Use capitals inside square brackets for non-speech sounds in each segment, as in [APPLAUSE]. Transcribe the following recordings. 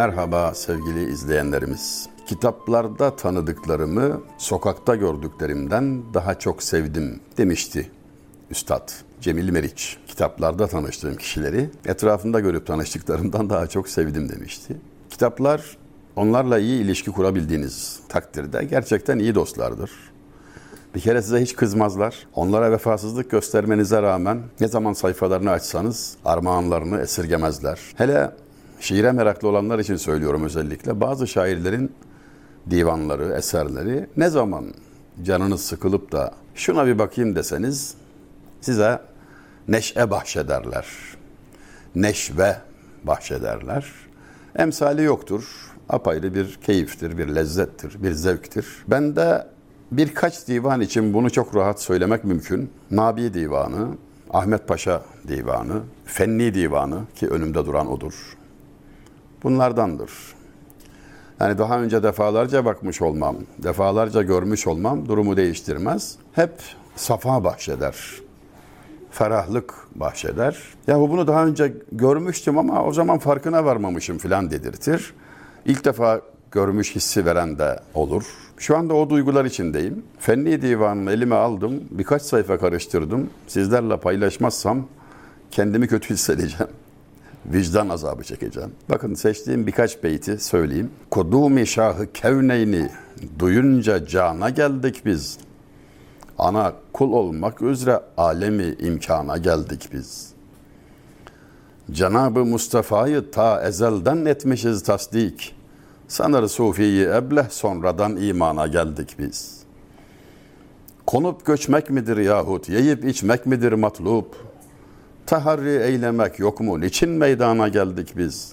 Merhaba sevgili izleyenlerimiz. Kitaplarda tanıdıklarımı sokakta gördüklerimden daha çok sevdim demişti Üstad Cemil Meriç. Kitaplarda tanıştığım kişileri etrafında görüp tanıştıklarımdan daha çok sevdim demişti. Kitaplar onlarla iyi ilişki kurabildiğiniz takdirde gerçekten iyi dostlardır. Bir kere size hiç kızmazlar. Onlara vefasızlık göstermenize rağmen ne zaman sayfalarını açsanız armağanlarını esirgemezler. Hele şiire meraklı olanlar için söylüyorum özellikle. Bazı şairlerin divanları, eserleri ne zaman canınız sıkılıp da şuna bir bakayım deseniz size neşe bahşederler. Neşve bahşederler. Emsali yoktur. Apayrı bir keyiftir, bir lezzettir, bir zevktir. Ben de birkaç divan için bunu çok rahat söylemek mümkün. Nabi Divanı, Ahmet Paşa Divanı, Fenni Divanı ki önümde duran odur. Bunlardandır. Yani daha önce defalarca bakmış olmam, defalarca görmüş olmam durumu değiştirmez. Hep safa bahşeder. Ferahlık bahşeder. Ya bunu daha önce görmüştüm ama o zaman farkına varmamışım filan dedirtir. İlk defa görmüş hissi veren de olur. Şu anda o duygular içindeyim. Fenni divanını elime aldım. Birkaç sayfa karıştırdım. Sizlerle paylaşmazsam kendimi kötü hissedeceğim. Vicdan azabı çekeceğim. Bakın seçtiğim birkaç beyti söyleyeyim. Kudumi şahı kevneyni duyunca cana geldik biz. Ana kul olmak üzere alemi imkana geldik biz. Cenab-ı Mustafa'yı ta ezelden etmişiz tasdik. Sanır Sufi'yi ebleh sonradan imana geldik biz. Konup göçmek midir yahut yiyip içmek midir matlup? Taharri eylemek yok mu? Niçin meydana geldik biz?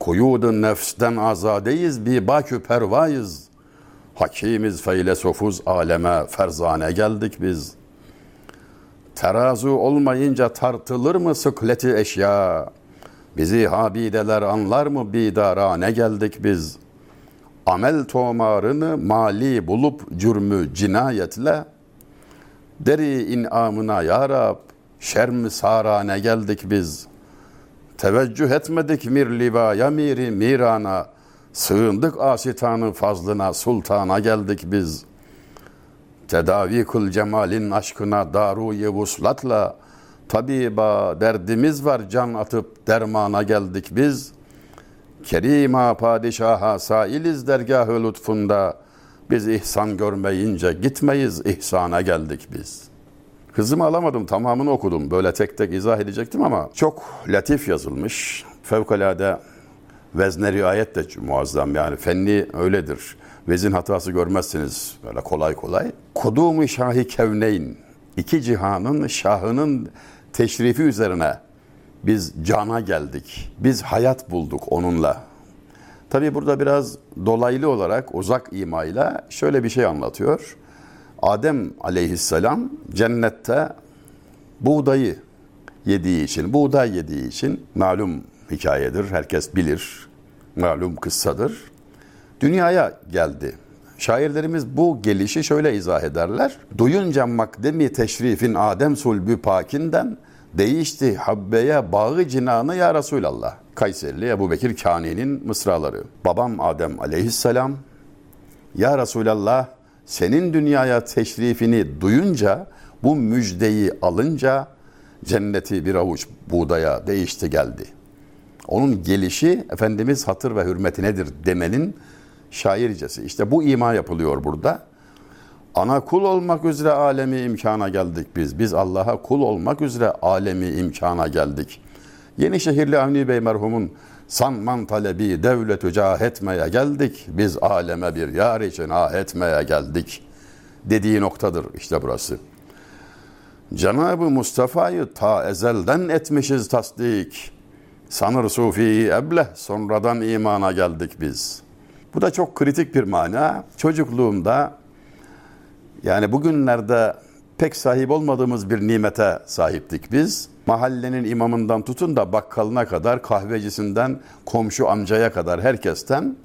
Kuyudu nefsten azadeyiz, bir bakü pervayız. Hakimiz, feylesofuz, aleme ferzane geldik biz. Terazu olmayınca tartılır mı sıkleti eşya? Bizi habideler anlar mı bidara ne geldik biz? Amel tomarını mali bulup cürmü cinayetle deri inamına ya Rab şerm sarane geldik biz. Teveccüh etmedik mir livaya miri mirana sığındık asitanı fazlına sultana geldik biz. Tedavi kıl cemalin aşkına daruye vuslatla Tabiba derdimiz var can atıp dermana geldik biz. Kerima padişaha sailiz dergahı lütfunda. Biz ihsan görmeyince gitmeyiz ihsana geldik biz. Hızımı alamadım tamamını okudum. Böyle tek tek izah edecektim ama çok latif yazılmış. Fevkalade vezne riayet de muazzam yani fenni öyledir. Vezin hatası görmezsiniz böyle kolay kolay. Kudumu şahi kevneyn iki cihanın şahının teşrifi üzerine biz cana geldik. Biz hayat bulduk onunla. Tabi burada biraz dolaylı olarak uzak imayla şöyle bir şey anlatıyor. Adem aleyhisselam cennette buğdayı yediği için, buğday yediği için malum hikayedir, herkes bilir, malum kıssadır. Dünyaya geldi. Şairlerimiz bu gelişi şöyle izah ederler. Duyunca makdemi teşrifin Adem sulbü pakinden değişti habbeye bağı cinanı ya Resulallah. Kayserili Ebu Bekir Kani'nin mısraları. Babam Adem aleyhisselam ya Resulallah senin dünyaya teşrifini duyunca bu müjdeyi alınca cenneti bir avuç buğdaya değişti geldi. Onun gelişi Efendimiz hatır ve hürmetinedir demenin şaircesi. İşte bu ima yapılıyor burada. Ana kul olmak üzere alemi imkana geldik biz. Biz Allah'a kul olmak üzere alemi imkana geldik. Yenişehirli Avni Bey merhumun sanman talebi devletü cah etmeye geldik. Biz aleme bir yar için ah etmeye geldik. Dediği noktadır işte burası. Cenab-ı Mustafa'yı ta ezelden etmişiz tasdik. Sanır sufiyi ebleh sonradan imana geldik biz. Bu da çok kritik bir mana. Çocukluğumda yani bugünlerde pek sahip olmadığımız bir nimete sahiptik biz. Mahallenin imamından tutun da bakkalına kadar, kahvecisinden, komşu amcaya kadar herkesten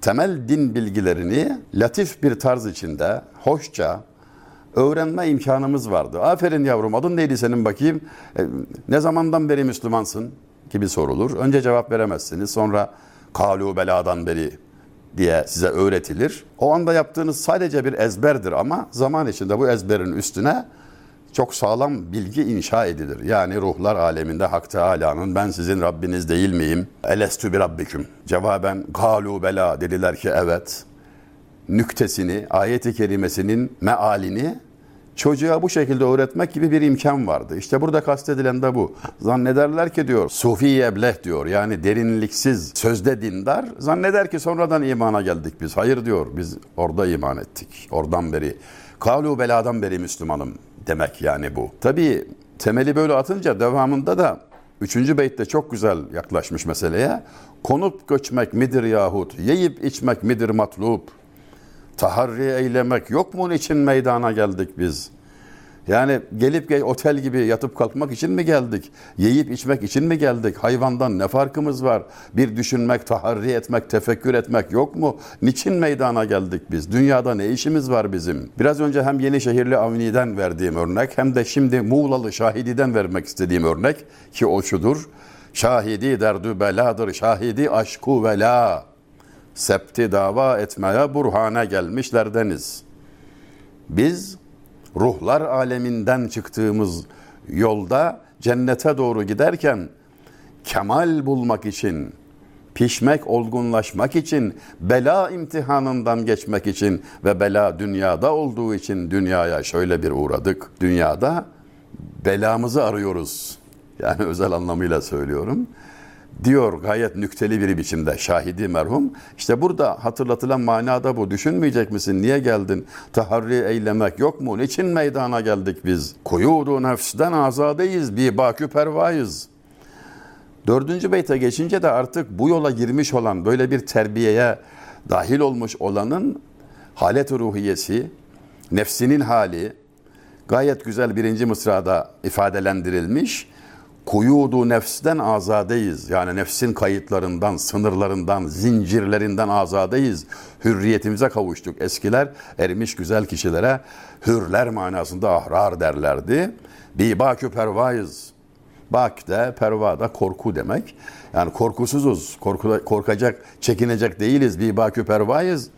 temel din bilgilerini latif bir tarz içinde, hoşça öğrenme imkanımız vardı. Aferin yavrum adın neydi senin bakayım? E, ne zamandan beri Müslümansın? gibi sorulur. Önce cevap veremezsiniz. Sonra kalu beladan beri diye size öğretilir. O anda yaptığınız sadece bir ezberdir ama zaman içinde bu ezberin üstüne çok sağlam bilgi inşa edilir. Yani ruhlar aleminde Hak Teala'nın ben sizin Rabbiniz değil miyim? Elestü bi Rabbiküm. Cevaben galu bela dediler ki evet. Nüktesini, ayeti kerimesinin mealini çocuğa bu şekilde öğretmek gibi bir imkan vardı. İşte burada kastedilen de bu. Zannederler ki diyor, sufi ebleh diyor. Yani derinliksiz, sözde dindar. Zanneder ki sonradan imana geldik biz. Hayır diyor, biz orada iman ettik. Oradan beri. Kalu beladan beri Müslümanım demek yani bu. Tabii temeli böyle atınca devamında da Üçüncü beytte çok güzel yaklaşmış meseleye. Konup göçmek midir yahut, yiyip içmek midir matlup? Taharri eylemek yok mu için meydana geldik biz? Yani gelip gel otel gibi yatıp kalkmak için mi geldik? Yiyip içmek için mi geldik? Hayvandan ne farkımız var? Bir düşünmek, taharri etmek, tefekkür etmek yok mu? Niçin meydana geldik biz? Dünyada ne işimiz var bizim? Biraz önce hem Yenişehirli Avni'den verdiğim örnek hem de şimdi Muğlalı Şahidi'den vermek istediğim örnek ki o şudur. Şahidi derdü beladır, şahidi aşku vela. Septi dava etmeye burhane gelmişlerdeniz. Biz ruhlar aleminden çıktığımız yolda cennete doğru giderken kemal bulmak için, pişmek, olgunlaşmak için, bela imtihanından geçmek için ve bela dünyada olduğu için dünyaya şöyle bir uğradık. Dünyada belamızı arıyoruz. Yani [LAUGHS] özel anlamıyla söylüyorum diyor gayet nükteli bir biçimde şahidi merhum. İşte burada hatırlatılan manada bu. Düşünmeyecek misin? Niye geldin? Taharri eylemek yok mu? Niçin meydana geldik biz? Kuyudu nefsten azadeyiz. Bir bakü pervayız. Dördüncü beyte geçince de artık bu yola girmiş olan, böyle bir terbiyeye dahil olmuş olanın halet ruhiyesi, nefsinin hali gayet güzel birinci mısrada ifadelendirilmiş kuyudu nefsten azadeyiz. Yani nefsin kayıtlarından, sınırlarından, zincirlerinden azadeyiz. Hürriyetimize kavuştuk. Eskiler erimiş güzel kişilere hürler manasında ahrar derlerdi. Bi bakü pervayız. Bak de perva da korku demek. Yani korkusuzuz. Korku, korkacak, çekinecek değiliz. Bi bakü pervayız.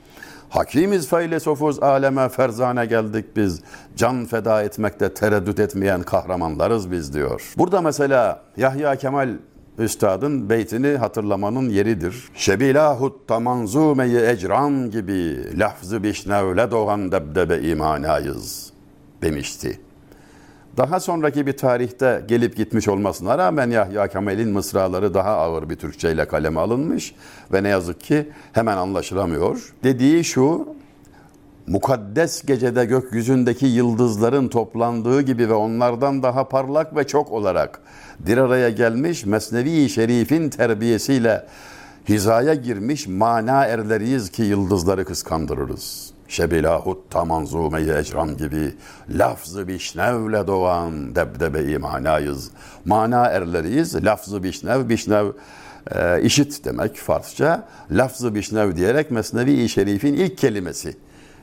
Hakimiz feylesofuz aleme ferzane geldik biz. Can feda etmekte tereddüt etmeyen kahramanlarız biz diyor. Burada mesela Yahya Kemal Üstadın beytini hatırlamanın yeridir. Şebilahut tamanzumeyi ecran gibi lafzı bişnevle doğan debdebe imanayız demişti. Daha sonraki bir tarihte gelip gitmiş olmasına rağmen Yahya Kemal'in mısraları daha ağır bir Türkçe ile kaleme alınmış ve ne yazık ki hemen anlaşılamıyor. Dediği şu, mukaddes gecede gökyüzündeki yıldızların toplandığı gibi ve onlardan daha parlak ve çok olarak bir araya gelmiş Mesnevi Şerif'in terbiyesiyle hizaya girmiş mana erleriyiz ki yıldızları kıskandırırız.'' Şebilahut tamanzume-i ecran gibi lafzı bişnevle doğan debdebe-i manayız. Mana erleriyiz. Lafzı bişnev, bişnev e, işit demek Farsça. Lafzı bişnev diyerek Mesnevi-i Şerif'in ilk kelimesi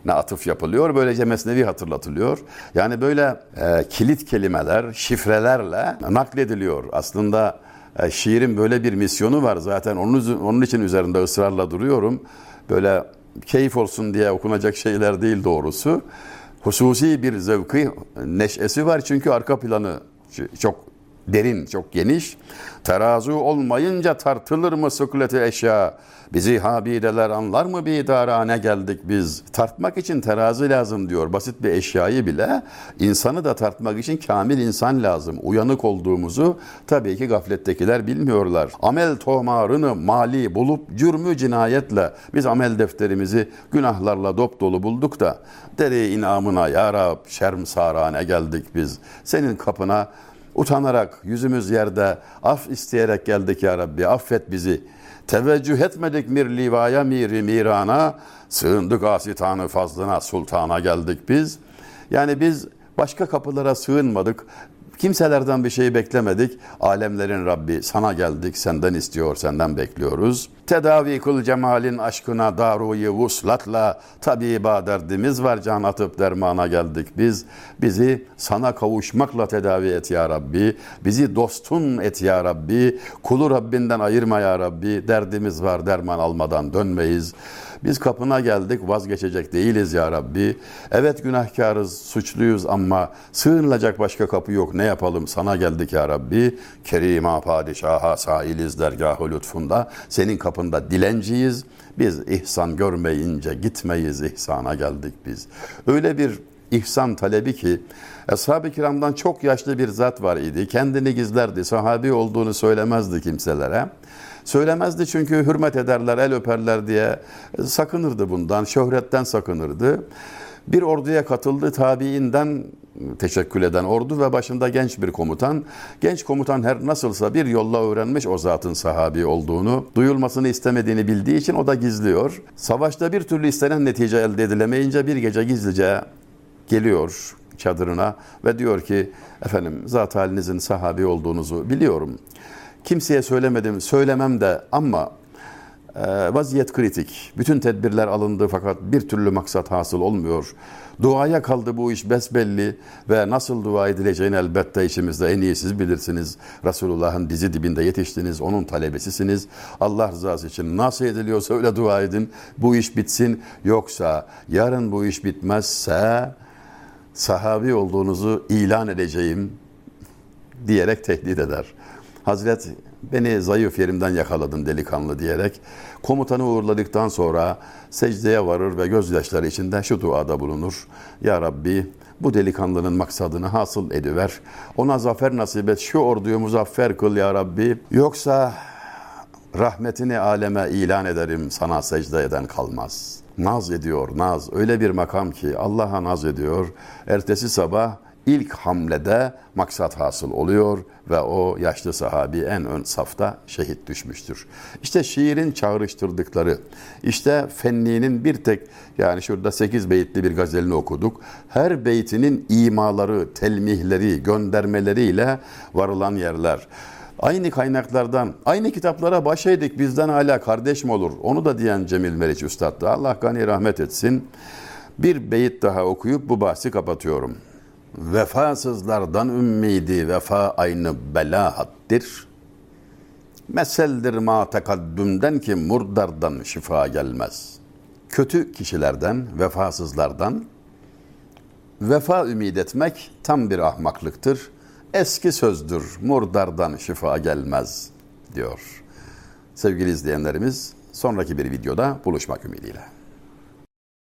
ne atıf yapılıyor. Böylece Mesnevi hatırlatılıyor. Yani böyle e, kilit kelimeler, şifrelerle naklediliyor. Aslında e, şiirin böyle bir misyonu var. Zaten onun, onun için üzerinde ısrarla duruyorum. Böyle keyif olsun diye okunacak şeyler değil doğrusu. Hususi bir zevki, neşesi var çünkü arka planı çok derin, çok geniş. Terazu olmayınca tartılır mı sıkleti eşya? Bizi habideler anlar mı bir idarane geldik biz? Tartmak için terazi lazım diyor. Basit bir eşyayı bile insanı da tartmak için kamil insan lazım. Uyanık olduğumuzu tabii ki gaflettekiler bilmiyorlar. Amel tomarını mali bulup cürmü cinayetle biz amel defterimizi günahlarla dop dolu bulduk da deri inamına ya Rab şerm sarane geldik biz. Senin kapına utanarak yüzümüz yerde af isteyerek geldik ya Rabbi affet bizi. Teveccüh etmedik mir livaya miri mirana, sığındık asitanı fazlına sultana geldik biz. Yani biz başka kapılara sığınmadık. kimselerden bir şey beklemedik. Alemlerin Rabbi sana geldik, senden istiyor, senden bekliyoruz. Tedavi kul cemalin aşkına daruyu vuslatla tabiba derdimiz var can atıp dermana geldik biz. Bizi sana kavuşmakla tedavi et ya Rabbi. Bizi dostun et ya Rabbi. Kulu Rabbinden ayırma ya Rabbi. Derdimiz var derman almadan dönmeyiz. Biz kapına geldik vazgeçecek değiliz ya Rabbi. Evet günahkarız, suçluyuz ama sığınılacak başka kapı yok. Ne yapalım sana geldik ya Rabbi. Kerima padişaha sailiz dergahı lütfunda. Senin kapında dilenciyiz. Biz ihsan görmeyince gitmeyiz ihsana geldik biz. Öyle bir ihsan talebi ki Ashab-ı kiramdan çok yaşlı bir zat var idi. Kendini gizlerdi. Sahabi olduğunu söylemezdi kimselere. Söylemezdi çünkü hürmet ederler, el öperler diye sakınırdı bundan, şöhretten sakınırdı. Bir orduya katıldı, tabiinden teşekkül eden ordu ve başında genç bir komutan. Genç komutan her nasılsa bir yolla öğrenmiş o zatın sahabi olduğunu, duyulmasını istemediğini bildiği için o da gizliyor. Savaşta bir türlü istenen netice elde edilemeyince bir gece gizlice geliyor çadırına ve diyor ki efendim zat halinizin sahabi olduğunuzu biliyorum. Kimseye söylemedim, söylemem de ama e, vaziyet kritik. Bütün tedbirler alındı fakat bir türlü maksat hasıl olmuyor. Duaya kaldı bu iş besbelli ve nasıl dua edileceğini elbette işimizde en iyi siz bilirsiniz. Resulullah'ın dizi dibinde yetiştiniz, onun talebesisiniz. Allah rızası için nasıl ediliyorsa öyle dua edin. Bu iş bitsin. Yoksa yarın bu iş bitmezse sahabi olduğunuzu ilan edeceğim diyerek tehdit eder. Hazret beni zayıf yerimden yakaladın delikanlı diyerek komutanı uğurladıktan sonra secdeye varır ve gözyaşları içinde şu duada bulunur. Ya Rabbi bu delikanlının maksadını hasıl ediver. Ona zafer nasip et. Şu orduyu muzaffer kıl ya Rabbi. Yoksa rahmetini aleme ilan ederim sana secde eden kalmaz. Naz ediyor naz. Öyle bir makam ki Allah'a naz ediyor. Ertesi sabah ilk hamlede maksat hasıl oluyor ve o yaşlı sahabi en ön safta şehit düşmüştür. İşte şiirin çağrıştırdıkları, işte fenninin bir tek yani şurada sekiz beyitli bir gazelini okuduk. Her beytinin imaları, telmihleri, göndermeleriyle varılan yerler. Aynı kaynaklardan, aynı kitaplara başaydık bizden hala kardeş mi olur? Onu da diyen Cemil Meriç Üstad da Allah gani rahmet etsin. Bir beyit daha okuyup bu bahsi kapatıyorum. Vefasızlardan ümmidi vefa aynı belahattir. Meseldir ma tekaddümden ki murdardan şifa gelmez. Kötü kişilerden, vefasızlardan vefa ümid etmek tam bir ahmaklıktır. Eski sözdür, murdardan şifa gelmez diyor. Sevgili izleyenlerimiz, sonraki bir videoda buluşmak ümidiyle.